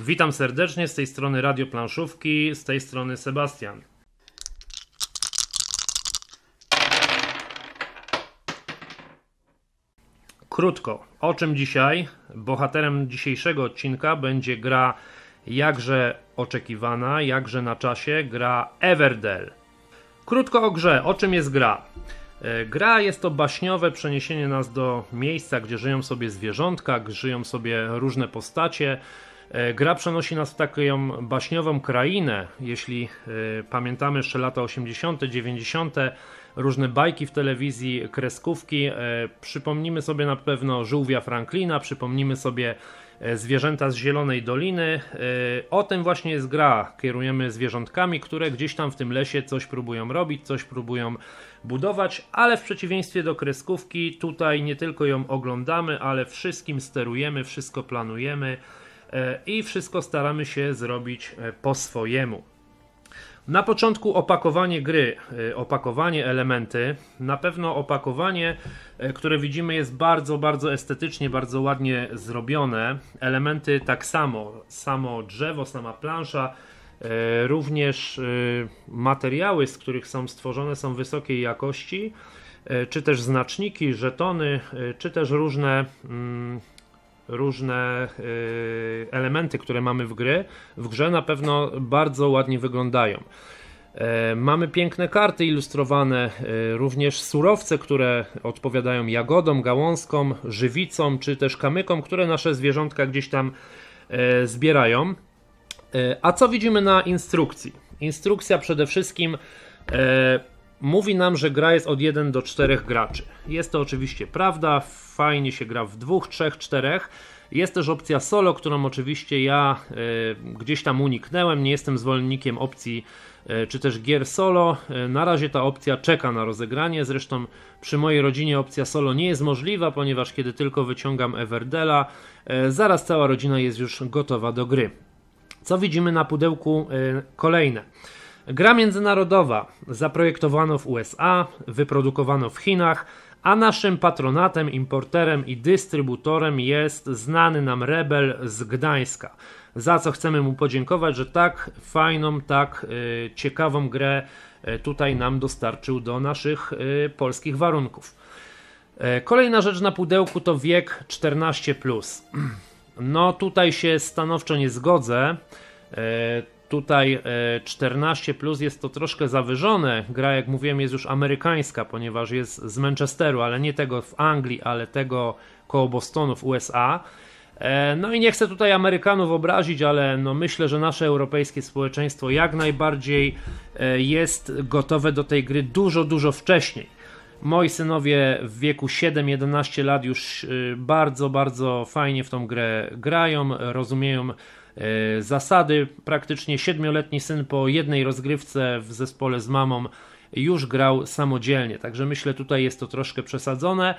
Witam serdecznie z tej strony Radio Planszówki, z tej strony Sebastian. Krótko, o czym dzisiaj? Bohaterem dzisiejszego odcinka będzie gra jakże oczekiwana, jakże na czasie, gra Everdell. Krótko o grze, o czym jest gra? E, gra jest to baśniowe przeniesienie nas do miejsca, gdzie żyją sobie zwierzątka, żyją sobie różne postacie. E, gra przenosi nas w taką baśniową krainę. Jeśli e, pamiętamy jeszcze lata 80., 90., różne bajki w telewizji, kreskówki, przypomnimy sobie na pewno żółwia Franklina, przypomnimy sobie zwierzęta z Zielonej Doliny. O tym właśnie jest gra. Kierujemy zwierzątkami, które gdzieś tam w tym lesie coś próbują robić, coś próbują budować, ale w przeciwieństwie do kreskówki, tutaj nie tylko ją oglądamy, ale wszystkim sterujemy, wszystko planujemy e, i wszystko staramy się zrobić e, po swojemu. Na początku opakowanie gry, e, opakowanie elementy. Na pewno opakowanie, które widzimy, jest bardzo, bardzo estetycznie, bardzo ładnie zrobione. Elementy tak samo, samo drzewo, sama plansza, E, również e, materiały, z których są stworzone, są wysokiej jakości, e, czy też znaczniki, żetony, czy też różne, mm, różne elementy, które mamy w gry, w grze na pewno bardzo ładnie wyglądają. Mamy piękne karty ilustrowane, również surowce, które odpowiadają jagodom, gałązkom, żywicom czy też kamykom, które nasze zwierzątka gdzieś tam zbierają. E, a co widzimy na instrukcji? Instrukcja przede wszystkim e, mówi nam, że gra jest od 1 do 4 graczy. Jest to oczywiście prawda, fajnie się gra w dwóch, trzech, czterech. Jest też opcja solo, którą oczywiście ja e, gdzieś tam uniknęłem. Nie jestem zwolennikiem opcji e, czy też gier solo. E, na razie ta opcja czeka na rozegranie. Zresztą przy mojej rodzinie opcja solo nie jest możliwa, ponieważ kiedy tylko wyciągam Everdela, zaraz cała rodzina jest już gotowa do gry. Co widzimy na pudełku y, kolejne? Gra międzynarodowa zaprojektowano w USA, wyprodukowano w Chinach, a naszym patronatem, importerem i dystrybutorem jest znany nam rebel z Gdańska. Za co chcemy mu podziękować, że tak fajną, tak y, ciekawą grę y, tutaj nam dostarczył do naszych y, polskich warunków. Y, kolejna rzecz na pudełku to wiek 14. No tutaj się stanowczo nie zgodzę. E, tutaj 14 e, plus jest to troszkę zawyżone. Gra, jak mówiłem, jest już amerykańska, ponieważ jest z Manchesteru, ale nie tego w Anglii, ale tego koło Bostonu w USA. E, no i nie chcę tutaj Amerykanów obrazić, ale no myślę, że nasze europejskie społeczeństwo jak najbardziej jest gotowe do tej gry dużo, dużo wcześniej. Moi synowie w wieku 7-11 lat już y, bardzo, bardzo fajnie w tą grę grają, rozumieją zasady. Praktycznie 7-letni syn po jednej rozgrywce w zespole z mamą już grał samodzielnie, także myślę tutaj jest to troszkę przesadzone.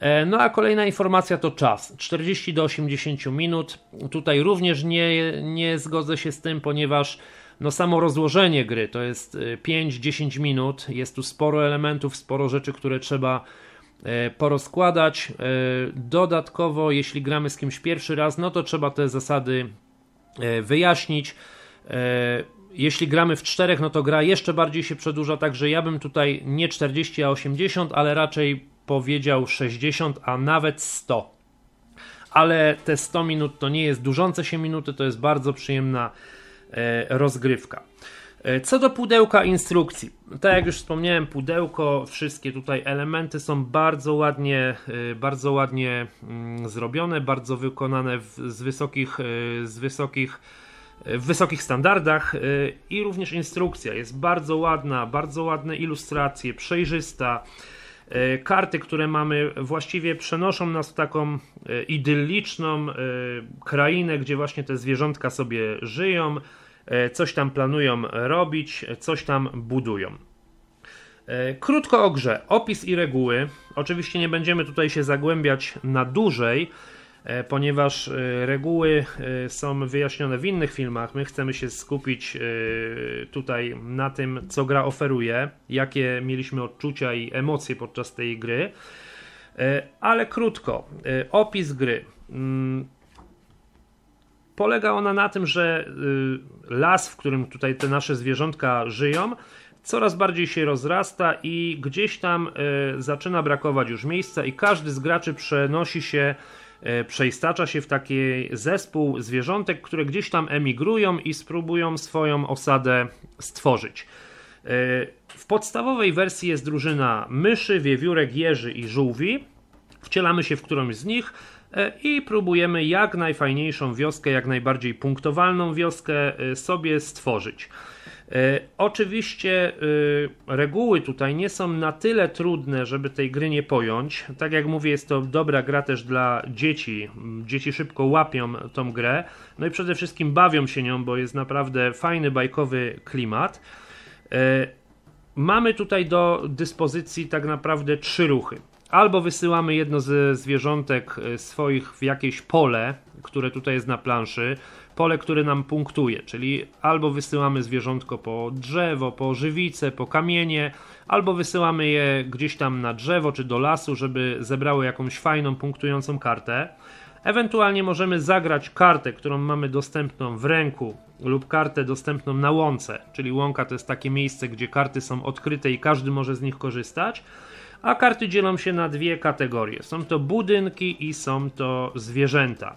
E, no a kolejna informacja to czas 40 do 80 minut. Tutaj również nie, nie zgodzę się z tym, ponieważ no samo rozłożenie gry to jest 5-10 y, minut, jest tu sporo elementów, sporo rzeczy, które trzeba e, porozkładać. E, dodatkowo, jeśli gramy z kimś pierwszy raz, no to trzeba te zasady e, wyjaśnić. Jeśli gramy w czterech, no to gra jeszcze bardziej się przedłuża, także ja bym tutaj nie 40, a 80, ale raczej powiedział 60, a nawet 100. Ale te 100 minut to nie jest dużące się minuty, to jest bardzo przyjemna E, rozgrywka. E, co do pudełka instrukcji, tak jak już wspomniałem, pudełko, wszystkie tutaj elementy są bardzo ładnie, e, bardzo ładnie mm, zrobione, bardzo wykonane w, z wysokich, z wysokich, w wysokich standardach. I również instrukcja jest bardzo ładna, bardzo ładne ilustracje, przejrzysta. Karty, które mamy, właściwie przenoszą nas w taką idylliczną krainę, gdzie właśnie te zwierzątka sobie żyją. E, coś tam planują robić, coś tam budują. E, krótko o grze. Opis i reguły. Oczywiście nie będziemy tutaj się zagłębiać na dłużej, e, ponieważ reguły są wyjaśnione w innych filmach. My chcemy się skupić tutaj na tym, co gra oferuje, jakie mieliśmy odczucia i emocje podczas tej gry. Ale krótko. Opis gry. Polega ona na tym, że las, w którym tutaj te nasze zwierzątka żyją, coraz bardziej się rozrasta i gdzieś tam zaczyna brakować już miejsca i każdy z graczy przenosi się przeistacza się w taki zespół zwierzątek, które gdzieś tam emigrują i spróbują swoją osadę stworzyć. W podstawowej wersji jest drużyna myszy, wiewiórek, jeży i żółwi. Wcielamy się w którąś z nich i próbujemy jak najfajniejszą wioskę, jak najbardziej punktowalną wioskę e, sobie stworzyć. E, oczywiście reguły tutaj nie są na tyle trudne, żeby tej gry nie pojąć. Tak jak mówię, jest to dobra gra też dla dzieci. Dzieci szybko łapią tą grę, no i przede wszystkim bawią się nią, bo jest naprawdę fajny, bajkowy klimat. Mamy tutaj do dyspozycji tak naprawdę trzy ruchy. Albo wysyłamy jedno ze zwierzątek e, swoich w jakieś pole, które tutaj jest na planszy, pole, które nam punktuje, czyli albo wysyłamy zwierzątko po drzewo, po żywicę, po kamienie, albo wysyłamy je gdzieś tam na drzewo czy do lasu, żeby zebrały jakąś fajną, punktującą kartę. Ewentualnie możemy zagrać kartę, którą mamy dostępną w ręku lub kartę dostępną na łące, czyli łąka to jest takie miejsce, gdzie karty są odkryte i każdy może z nich korzystać. A karty dzielą się na dwie kategorie. Są to budynki i są to zwierzęta.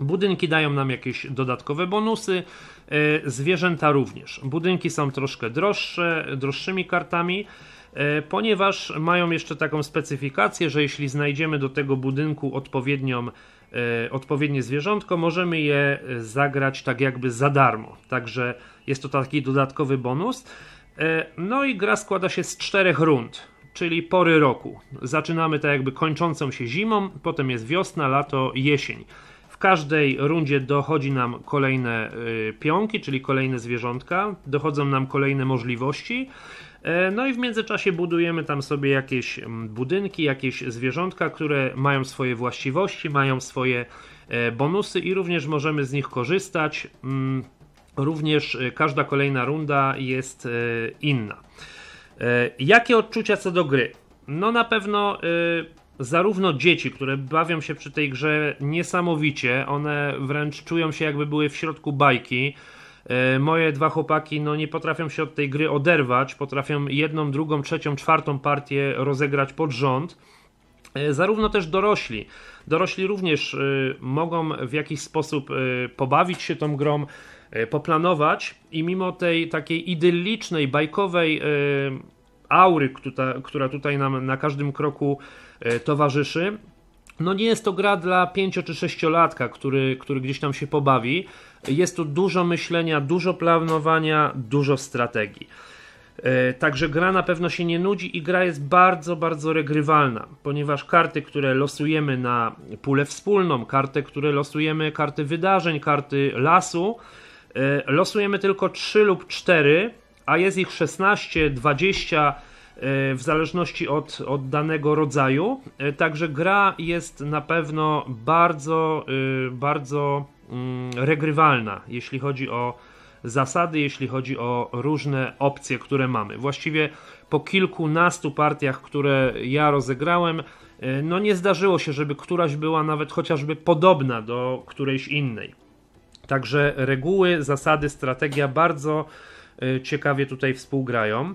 Budynki dają nam jakieś dodatkowe bonusy, e, zwierzęta również. Budynki są troszkę droższe, droższymi kartami, e, ponieważ mają jeszcze taką specyfikację, że jeśli znajdziemy do tego budynku odpowiednią E, odpowiednie zwierzątko, możemy je zagrać tak jakby za darmo. Także jest to taki dodatkowy bonus. No i gra składa się z czterech rund, czyli pory roku. Zaczynamy tak jakby kończącą się zimą, potem jest wiosna, lato, jesień. W każdej rundzie dochodzi nam kolejne pionki, czyli kolejne zwierzątka, dochodzą nam kolejne możliwości. E, no i w międzyczasie budujemy tam sobie jakieś mm, budynki, jakieś zwierzątka, które mają swoje właściwości, mają swoje e, bonusy i również możemy z nich korzystać. Mm, również e, każda kolejna runda jest inna. Jakie odczucia co do gry? No na pewno zarówno dzieci, które bawią się przy tej grze niesamowicie, one wręcz czują się jakby były w środku bajki. E, moje dwa chłopaki no, nie potrafią się od tej gry oderwać, potrafią jedną, drugą, trzecią, czwartą partię rozegrać pod rząd. E, zarówno też dorośli. Dorośli również mogą w jakiś sposób pobawić się tą grą, poplanować i mimo tej takiej idyllicznej, bajkowej aury, która, tutaj nam na każdym kroku towarzyszy, no nie jest to gra dla 5 czy 6 latka, który, który gdzieś tam się pobawi. Jest tu dużo myślenia, dużo planowania, dużo strategii. E, także gra na pewno się nie nudzi i gra jest bardzo, bardzo regrywalna, ponieważ karty, które losujemy na pulę wspólną, karty, które losujemy, karty wydarzeń, karty lasu, e, losujemy tylko 3 lub 4, a jest ich 16, 20 E, w zależności od, od danego rodzaju. E, także gra jest na pewno bardzo, e, bardzo mm, regrywalna, jeśli chodzi o zasady, jeśli chodzi o różne opcje, które mamy. Właściwie po kilkunastu partiach, które ja rozegrałem, no nie zdarzyło się, żeby któraś była nawet chociażby podobna do którejś innej. Także reguły, zasady, strategia bardzo ciekawie tutaj współgrają.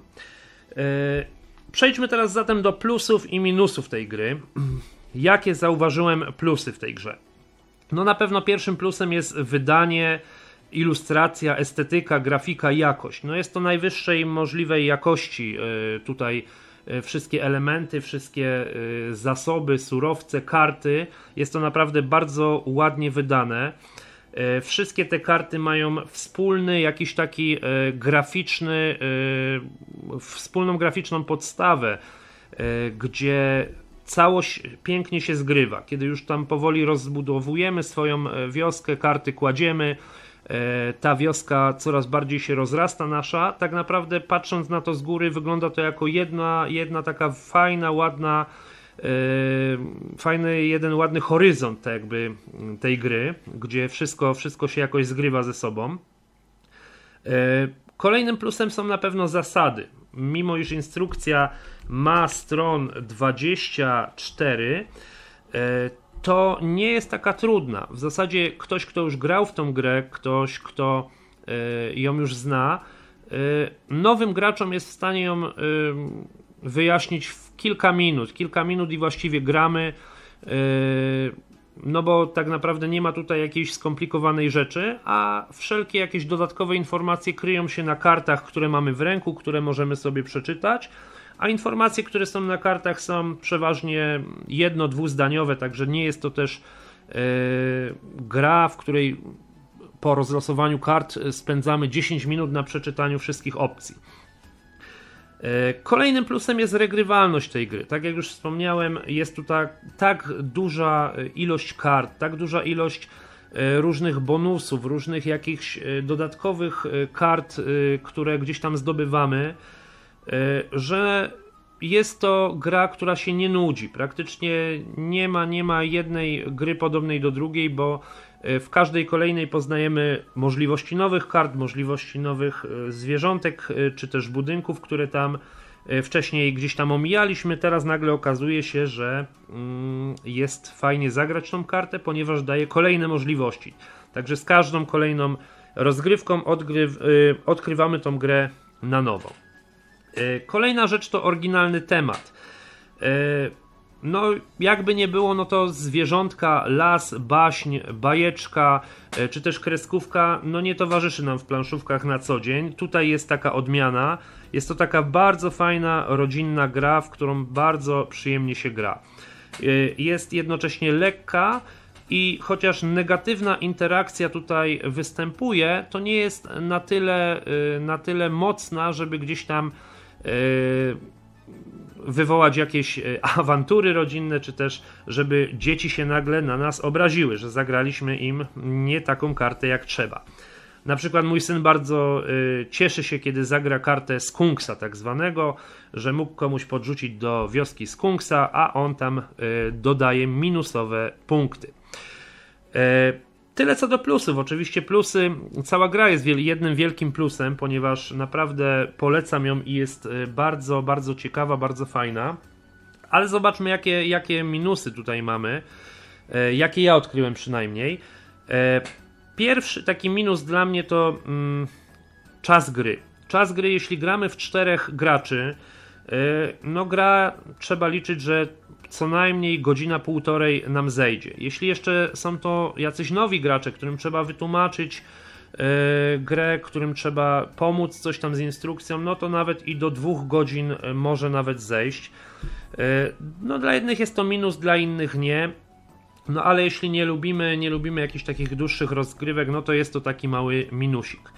Przejdźmy teraz zatem do plusów i minusów tej gry. Jakie zauważyłem plusy w tej grze? No na pewno pierwszym plusem jest wydanie, ilustracja, estetyka, grafika, jakość. No jest to najwyższej możliwej jakości e, tutaj e, wszystkie elementy, wszystkie e, zasoby, surowce, karty. Jest to naprawdę bardzo ładnie wydane. E, wszystkie te karty mają wspólny, jakiś taki e, graficzny, e, wspólną graficzną podstawę, gdzie całość pięknie się zgrywa. Kiedy już tam powoli rozbudowujemy swoją wioskę, karty kładziemy, ta wioska coraz bardziej się rozrasta nasza. Tak naprawdę patrząc na to z góry wygląda to jako jedna, jedna taka fajna, ładna fajny, jeden ładny horyzont tak jakby tej gry, gdzie wszystko, wszystko się jakoś zgrywa ze sobą. Yy, kolejnym plusem są na pewno zasady. Mimo iż instrukcja ma stron 24, yy, to nie jest taka trudna. W zasadzie ktoś, kto już grał w tą grę, ktoś, kto ją już zna, nowym graczom jest w stanie ją wyjaśnić w kilka minut. Kilka minut i właściwie gramy. No bo tak naprawdę nie ma tutaj jakiejś skomplikowanej rzeczy, a wszelkie jakieś dodatkowe informacje kryją się na kartach, które mamy w ręku, które możemy sobie przeczytać. A informacje, które są na kartach, są przeważnie jedno-, dwuzdaniowe, także nie jest to też yy, gra, w której po rozlosowaniu kart spędzamy 10 minut na przeczytaniu wszystkich opcji. E, kolejnym plusem jest regrywalność tej gry. Tak jak już wspomniałem, jest tu tak, tak duża ilość kart, tak duża ilość e, różnych bonusów, różnych jakichś e, dodatkowych kart, które gdzieś tam zdobywamy, że jest to gra, która się nie nudzi. Praktycznie nie ma, nie ma jednej gry podobnej do drugiej, bo E, w każdej kolejnej poznajemy możliwości nowych kart, możliwości nowych e, zwierzątek, e, czy też budynków, które tam wcześniej gdzieś tam omijaliśmy. Teraz nagle okazuje się, że mm, jest fajnie zagrać tą kartę, ponieważ daje kolejne możliwości. Także z każdą kolejną rozgrywką odgryw, odkrywamy tą grę na nowo. Kolejna rzecz to oryginalny temat. No, jakby nie było, no to zwierzątka, las, baśń, bajeczka, e, czy też kreskówka, no nie towarzyszy nam w planszówkach na co dzień. Tutaj jest taka odmiana. Jest to taka bardzo fajna, rodzinna gra, w którą bardzo przyjemnie się gra. E, jest jednocześnie lekka i chociaż negatywna interakcja tutaj występuje, to nie jest na tyle, e, na tyle mocna, żeby gdzieś tam wywołać jakieś e, awantury rodzinne, czy też żeby dzieci się nagle na nas obraziły, że zagraliśmy im nie taką kartę jak trzeba. Na przykład mój syn bardzo y, cieszy się, kiedy zagra kartę skunksa tak zwanego, że mógł komuś podrzucić do wioski skunksa, a on tam y, dodaje minusowe punkty. Y, Tyle co do plusów. Oczywiście plusy, cała gra jest jednym wielkim plusem, ponieważ naprawdę polecam ją i jest e, bardzo, bardzo ciekawa, bardzo fajna. Ale zobaczmy, jakie, jakie minusy tutaj mamy. E, jakie ja odkryłem przynajmniej. E, pierwszy taki minus dla mnie to mm, czas gry. Czas gry, jeśli gramy w czterech graczy, no gra trzeba liczyć, że co najmniej godzina, półtorej nam zejdzie. Jeśli jeszcze są to jacyś nowi gracze, którym trzeba wytłumaczyć yy, grę, którym trzeba pomóc coś tam z instrukcją, no to nawet i do dwóch godzin e, może nawet zejść. Yy, no dla jednych jest to minus, dla innych nie. No ale jeśli nie lubimy, nie lubimy jakichś takich dłuższych rozgrywek, no to jest to taki mały minusik.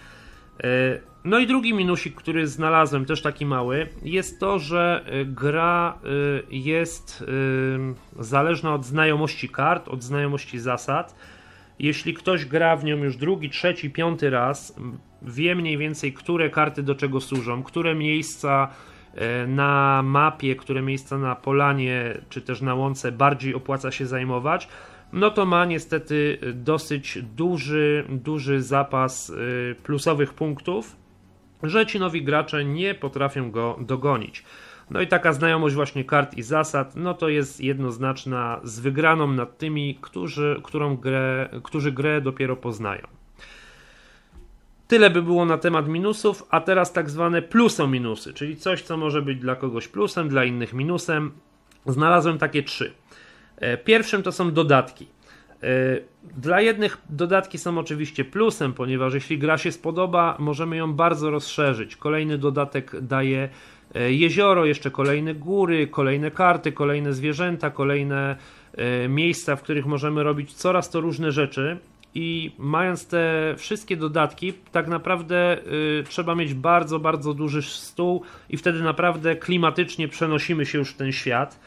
E, no i drugi minusik, który znalazłem, też taki mały, jest to, że e, gra e, jest zależna od znajomości kart, od znajomości zasad. Jeśli ktoś gra w nią już drugi, trzeci, piąty raz, wie mniej więcej, które karty do czego służą, które miejsca na mapie, które miejsca na polanie, czy też na łące bardziej opłaca się zajmować, no to ma niestety dosyć duży, duży zapas y, plusowych punktów, że ci nowi gracze nie potrafią go dogonić. No i taka znajomość właśnie kart i zasad, no to jest jednoznaczna z wygraną nad tymi, którzy, którą grę, którzy grę dopiero poznają. Tyle by było na temat minusów, a teraz tak zwane pluso-minusy, czyli coś, co może być dla kogoś plusem, dla innych minusem. Znalazłem takie trzy. E, pierwszym to są dodatki. E, dla jednych dodatki są oczywiście plusem, ponieważ jeśli gra się spodoba, możemy ją bardzo rozszerzyć. Kolejny dodatek daje e, jezioro, jeszcze kolejne góry, kolejne karty, kolejne zwierzęta, kolejne miejsca, w których możemy robić coraz to różne rzeczy. I mając te wszystkie dodatki, tak naprawdę trzeba mieć bardzo, bardzo duży stół, i wtedy naprawdę klimatycznie przenosimy się już w ten świat.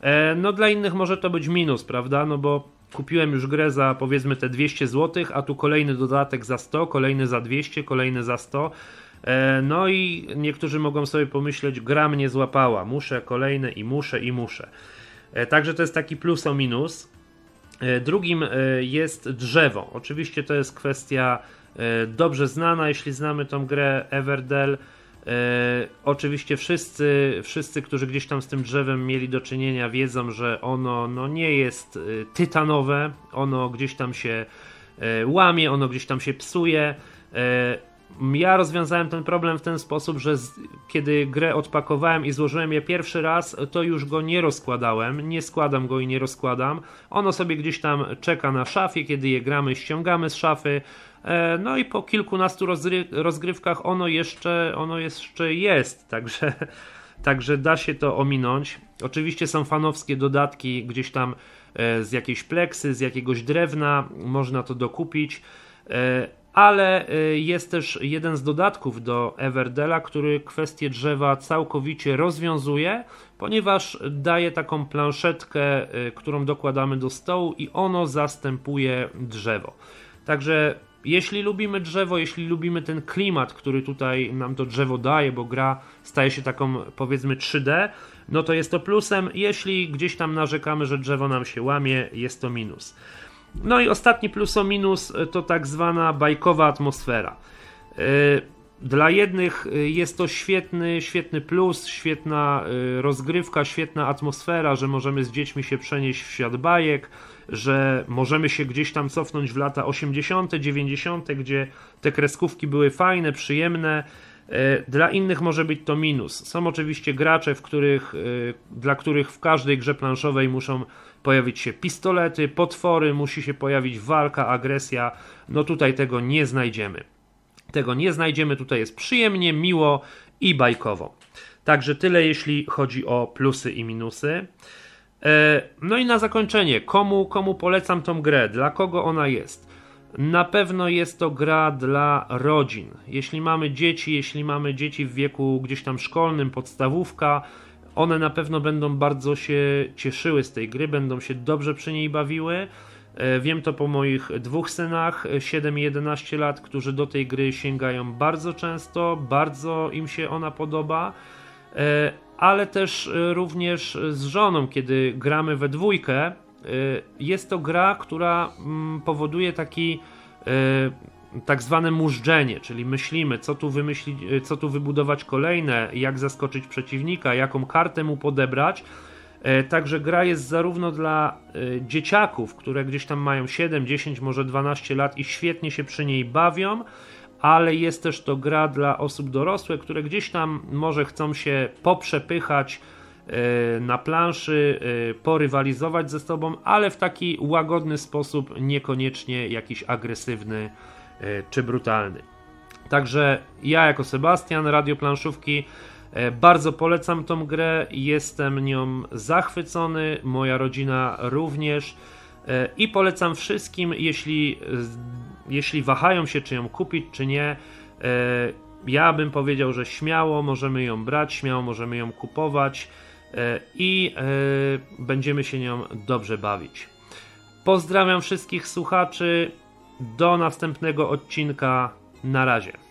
E, no dla innych może to być minus, prawda? No bo kupiłem już grę za powiedzmy te 200 zł, a tu kolejny dodatek za 100, kolejny za 200, kolejny za 100. E, no i niektórzy mogą sobie pomyśleć, gra mnie złapała, muszę kolejne i muszę i muszę. E, także to jest taki plus o minus. Drugim jest drzewo. Oczywiście to jest kwestia dobrze znana, jeśli znamy tą grę Everdell E, oczywiście wszyscy, wszyscy, którzy gdzieś tam z tym drzewem mieli do czynienia, wiedzą, że ono no, nie jest e, tytanowe, ono gdzieś tam się e, łamie, ono gdzieś tam się psuje. Ja rozwiązałem ten problem w ten sposób, że z, kiedy grę odpakowałem i złożyłem je pierwszy raz, to już go nie rozkładałem. Nie składam go i nie rozkładam. Ono sobie gdzieś tam czeka na szafie, kiedy je gramy, ściągamy z szafy. E, no i po kilkunastu rozgrywkach ono jeszcze, ono jeszcze jest, także, także da się to ominąć. Oczywiście są fanowskie dodatki gdzieś tam e, z jakiejś pleksy, z jakiegoś drewna, można to dokupić. E, ale jest też jeden z dodatków do Everdela, który kwestię drzewa całkowicie rozwiązuje, ponieważ daje taką planszetkę, którą dokładamy do stołu i ono zastępuje drzewo. Także jeśli lubimy drzewo, jeśli lubimy ten klimat, który tutaj nam to drzewo daje, bo gra staje się taką powiedzmy 3D, no to jest to plusem. Jeśli gdzieś tam narzekamy, że drzewo nam się łamie, jest to minus. No i ostatni plus o minus to tak zwana bajkowa atmosfera. Yy, dla jednych y, jest to świetny, świetny plus, świetna y, rozgrywka, świetna atmosfera, że możemy z dziećmi się przenieść w świat bajek, że możemy się gdzieś tam cofnąć w lata 80., 90., gdzie te kreskówki były fajne, przyjemne. Y, dla innych może być to minus. Są oczywiście gracze, w których, dla których w każdej grze planszowej muszą pojawić się pistolety, potwory, musi się pojawić walka, agresja. No tutaj tego nie znajdziemy. Tego nie znajdziemy, tutaj jest przyjemnie, miło i bajkowo. Także tyle, jeśli chodzi o plusy i minusy. E, no i na zakończenie, komu, komu polecam tą grę, dla kogo ona jest? Na pewno jest to gra dla rodzin. Jeśli mamy dzieci, jeśli mamy dzieci w wieku gdzieś tam szkolnym, podstawówka, one na pewno będą bardzo się cieszyły z tej gry, będą się dobrze przy niej bawiły. E, wiem to po moich dwóch synach, 7 i 11 lat, którzy do tej gry sięgają bardzo często, bardzo im się ona podoba, e, ale też e, również z żoną, kiedy gramy we dwójkę. Jest to gra, która mm, powoduje taki tak zwane mużdżenie, czyli myślimy, co tu wymyślić, co tu wybudować kolejne, jak zaskoczyć przeciwnika, jaką kartę mu podebrać. E, także gra jest zarówno dla e, dzieciaków, które gdzieś tam mają 7, 10, może 12 lat i świetnie się przy niej bawią, ale jest też to gra dla osób dorosłych, które gdzieś tam może chcą się poprzepychać e, na planszy, porywalizować ze sobą, ale w taki łagodny sposób, niekoniecznie jakiś agresywny czy brutalny. Także ja jako Sebastian, Radio Planszówki E, bardzo polecam tą grę, jestem nią zachwycony, moja rodzina również e, i polecam wszystkim, jeśli, jeśli wahają się, czy ją kupić, czy nie. E, ja bym powiedział, że śmiało możemy ją brać, śmiało możemy ją kupować i będziemy się nią dobrze bawić. Pozdrawiam wszystkich słuchaczy. Do następnego odcinka. Na razie.